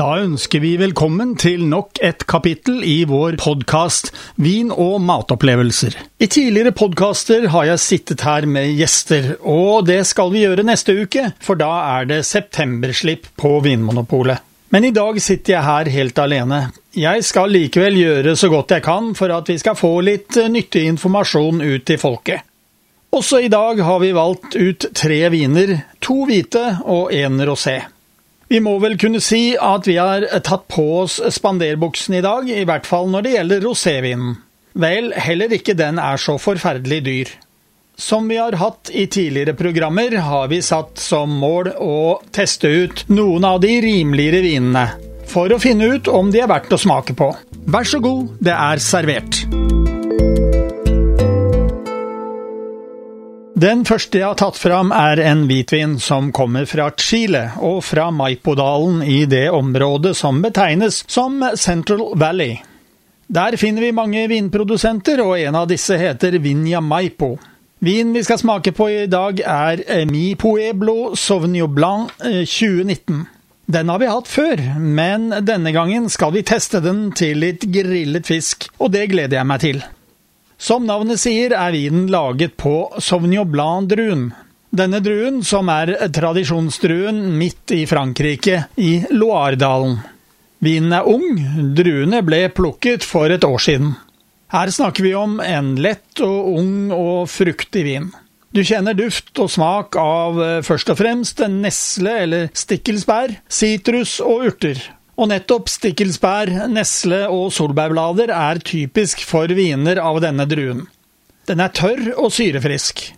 Da ønsker vi velkommen til nok et kapittel i vår podkast Vin og matopplevelser. I tidligere podkaster har jeg sittet her med gjester, og det skal vi gjøre neste uke, for da er det septemberslipp på Vinmonopolet. Men i dag sitter jeg her helt alene. Jeg skal likevel gjøre så godt jeg kan for at vi skal få litt nyttig informasjon ut til folket. Også i dag har vi valgt ut tre viner, to hvite og én rosé. Vi må vel kunne si at vi har tatt på oss spanderbuksen i dag, i hvert fall når det gjelder rosévinen. Vel, heller ikke den er så forferdelig dyr. Som vi har hatt i tidligere programmer, har vi satt som mål å teste ut noen av de rimeligere vinene, for å finne ut om de er verdt å smake på. Vær så god, det er servert. Den første jeg har tatt fram, er en hvitvin som kommer fra Chile og fra Maipodalen i det området som betegnes som Central Valley. Der finner vi mange vinprodusenter, og en av disse heter Vinja Maipo. Vinen vi skal smake på i dag, er Mi Pueblo Sauvignon Blanc 2019. Eh, den har vi hatt før, men denne gangen skal vi teste den til litt grillet fisk, og det gleder jeg meg til. Som navnet sier, er vinen laget på Sauvignon Blanc-druen. Denne druen, som er tradisjonsdruen midt i Frankrike, i Loiredalen. Vinen er ung, druene ble plukket for et år siden. Her snakker vi om en lett og ung og fruktig vin. Du kjenner duft og smak av eh, først og fremst nesle eller stikkelsbær, sitrus og urter. Og nettopp stikkelsbær, nesle og solbærblader er typisk for viner av denne druen. Den er tørr og syrefrisk.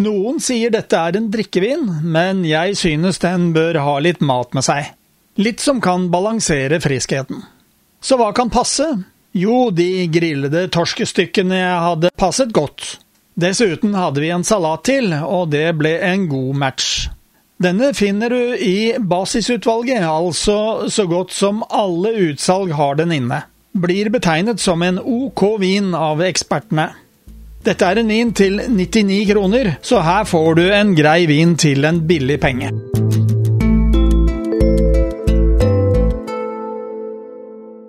Noen sier dette er en drikkevin, men jeg synes den bør ha litt mat med seg. Litt som kan balansere friskheten. Så hva kan passe? Jo, de grillede torskestykkene hadde, passet godt. Dessuten hadde vi en salat til, og det ble en god match. Denne finner du i basisutvalget, altså så godt som alle utsalg har den inne. Blir betegnet som en OK vin av ekspertene. Dette er en vin til 99 kroner, så her får du en grei vin til en billig penge.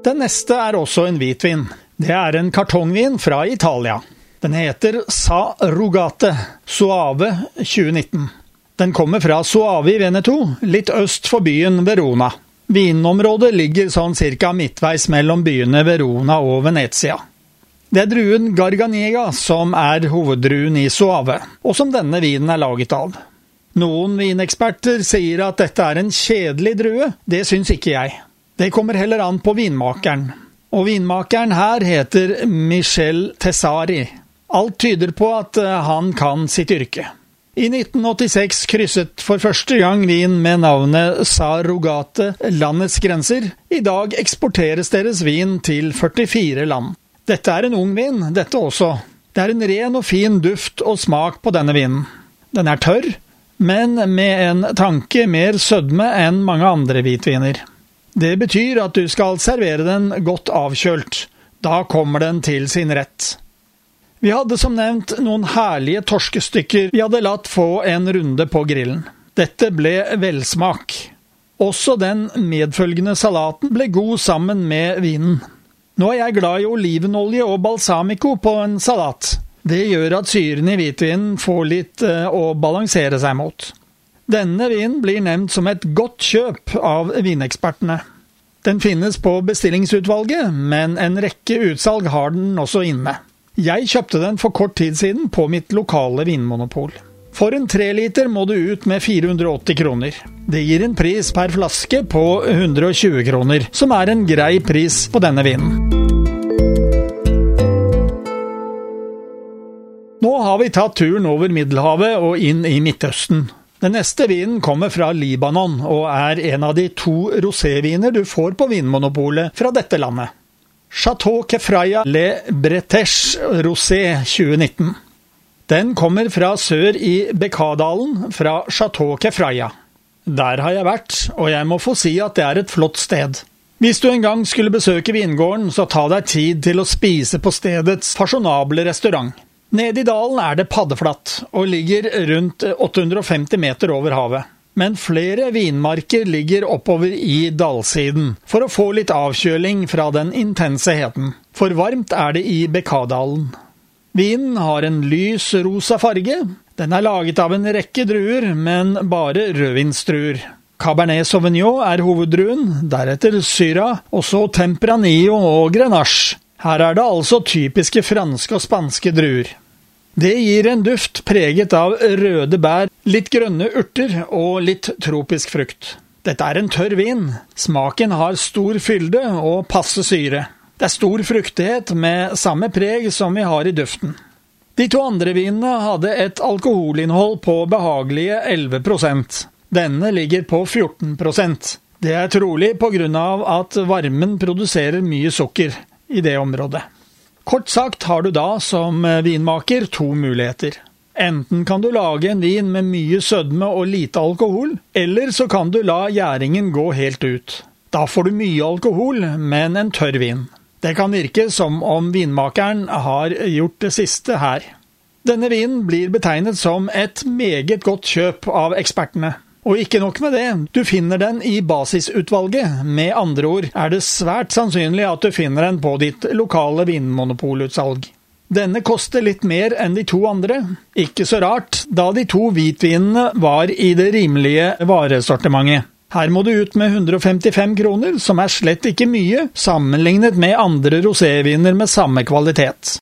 Den neste er også en hvitvin. Det er en kartongvin fra Italia. Den heter Sa Rogate Suave 2019. Den kommer fra Suavi Veneto, litt øst for byen Verona. Vinområdet ligger sånn cirka midtveis mellom byene Verona og Venezia. Det er druen Garganega som er hoveddruen i Suave, og som denne vinen er laget av. Noen vineksperter sier at dette er en kjedelig drue, det syns ikke jeg. Det kommer heller an på vinmakeren. Og vinmakeren her heter Michel Tessari. Alt tyder på at eh, han kan sitt yrke. I 1986 krysset for første gang vin med navnet Sarogate landets grenser. I dag eksporteres deres vin til 44 land. Dette er en ung vin, dette også. Det er en ren og fin duft og smak på denne vinen. Den er tørr, men med en tanke mer sødme enn mange andre hvitviner. Det betyr at du skal servere den godt avkjølt. Da kommer den til sin rett. Vi hadde som nevnt noen herlige torskestykker vi hadde latt få en runde på grillen. Dette ble velsmak. Også den medfølgende salaten ble god sammen med vinen. Nå er jeg glad i olivenolje og balsamico på en salat. Det gjør at syren i hvitvinen får litt eh, å balansere seg mot. Denne vinen blir nevnt som et godt kjøp av vinekspertene. Den finnes på bestillingsutvalget, men en rekke utsalg har den også inne. Jeg kjøpte den for kort tid siden på mitt lokale vinmonopol. For en treliter må du ut med 480 kroner. Det gir en pris per flaske på 120 kroner, som er en grei pris på denne vinen. Nå har vi tatt turen over Middelhavet og inn i Midtøsten. Den neste vinen kommer fra Libanon, og er en av de to roséviner du får på Vinmonopolet fra dette landet. Chateau Kefraya Le Breteche Rosé 2019. Den kommer fra sør i Bekadalen, fra Chateau Kefraya. Der har jeg vært, og jeg må få si at det er et flott sted. Hvis du en gang skulle besøke vingården, så ta deg tid til å spise på stedets fasjonable restaurant. Nede i dalen er det paddeflatt, og ligger rundt 850 meter over havet. Men flere vinmarker ligger oppover i dalsiden for å få litt avkjøling fra den intense heten. For varmt er det i Bekadalen. Vinen har en lys rosa farge. Den er laget av en rekke druer, men bare rødvinsdruer. Cabernet Sauvignon er hoveddruen, deretter Syra, og så Tempranillo og Grenache. Her er det altså typiske franske og spanske druer. Det gir en duft preget av røde bær, litt grønne urter og litt tropisk frukt. Dette er en tørr vin. Smaken har stor fylde og passe syre. Det er stor fruktighet med samme preg som vi har i duften. De to andre vinene hadde et alkoholinnhold på behagelige 11% Denne ligger på 14% Det er trolig av at varmen produserer mye sukker i det området. Kort sagt har du da som vinmaker to muligheter. Enten kan du lage en vin med mye sødme og lite alkohol, eller så kan du la gjæringen gå helt ut. Da får du mye alkohol, men en tørr vin. Det kan virke som om vinmakeren har gjort det siste her. Denne vinen blir betegnet som et meget godt kjøp av ekspertene. Og ikke nok med det, du finner den i basisutvalget. Med andre ord er det svært sannsynlig at du finner den på ditt lokale vinmonopolutsalg. Denne koster litt mer enn de to andre. Ikke så rart, da de to hvitvinene var i det rimelige varesortimentet. Her må du ut med 155 kroner, som er slett ikke mye, sammenlignet med andre roséviner med samme kvalitet.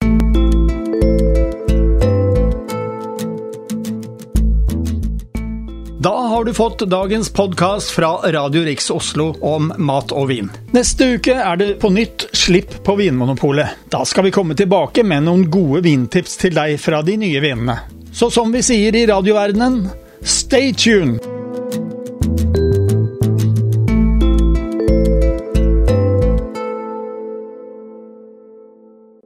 Har du fått dagens podkast fra Radio Riks Oslo om mat og vin. Neste uke er det på nytt Slipp på Vinmonopolet. Da skal vi komme tilbake med noen gode vintips til deg fra de nye vinene. Så som vi sier i radioverdenen, stay tuned!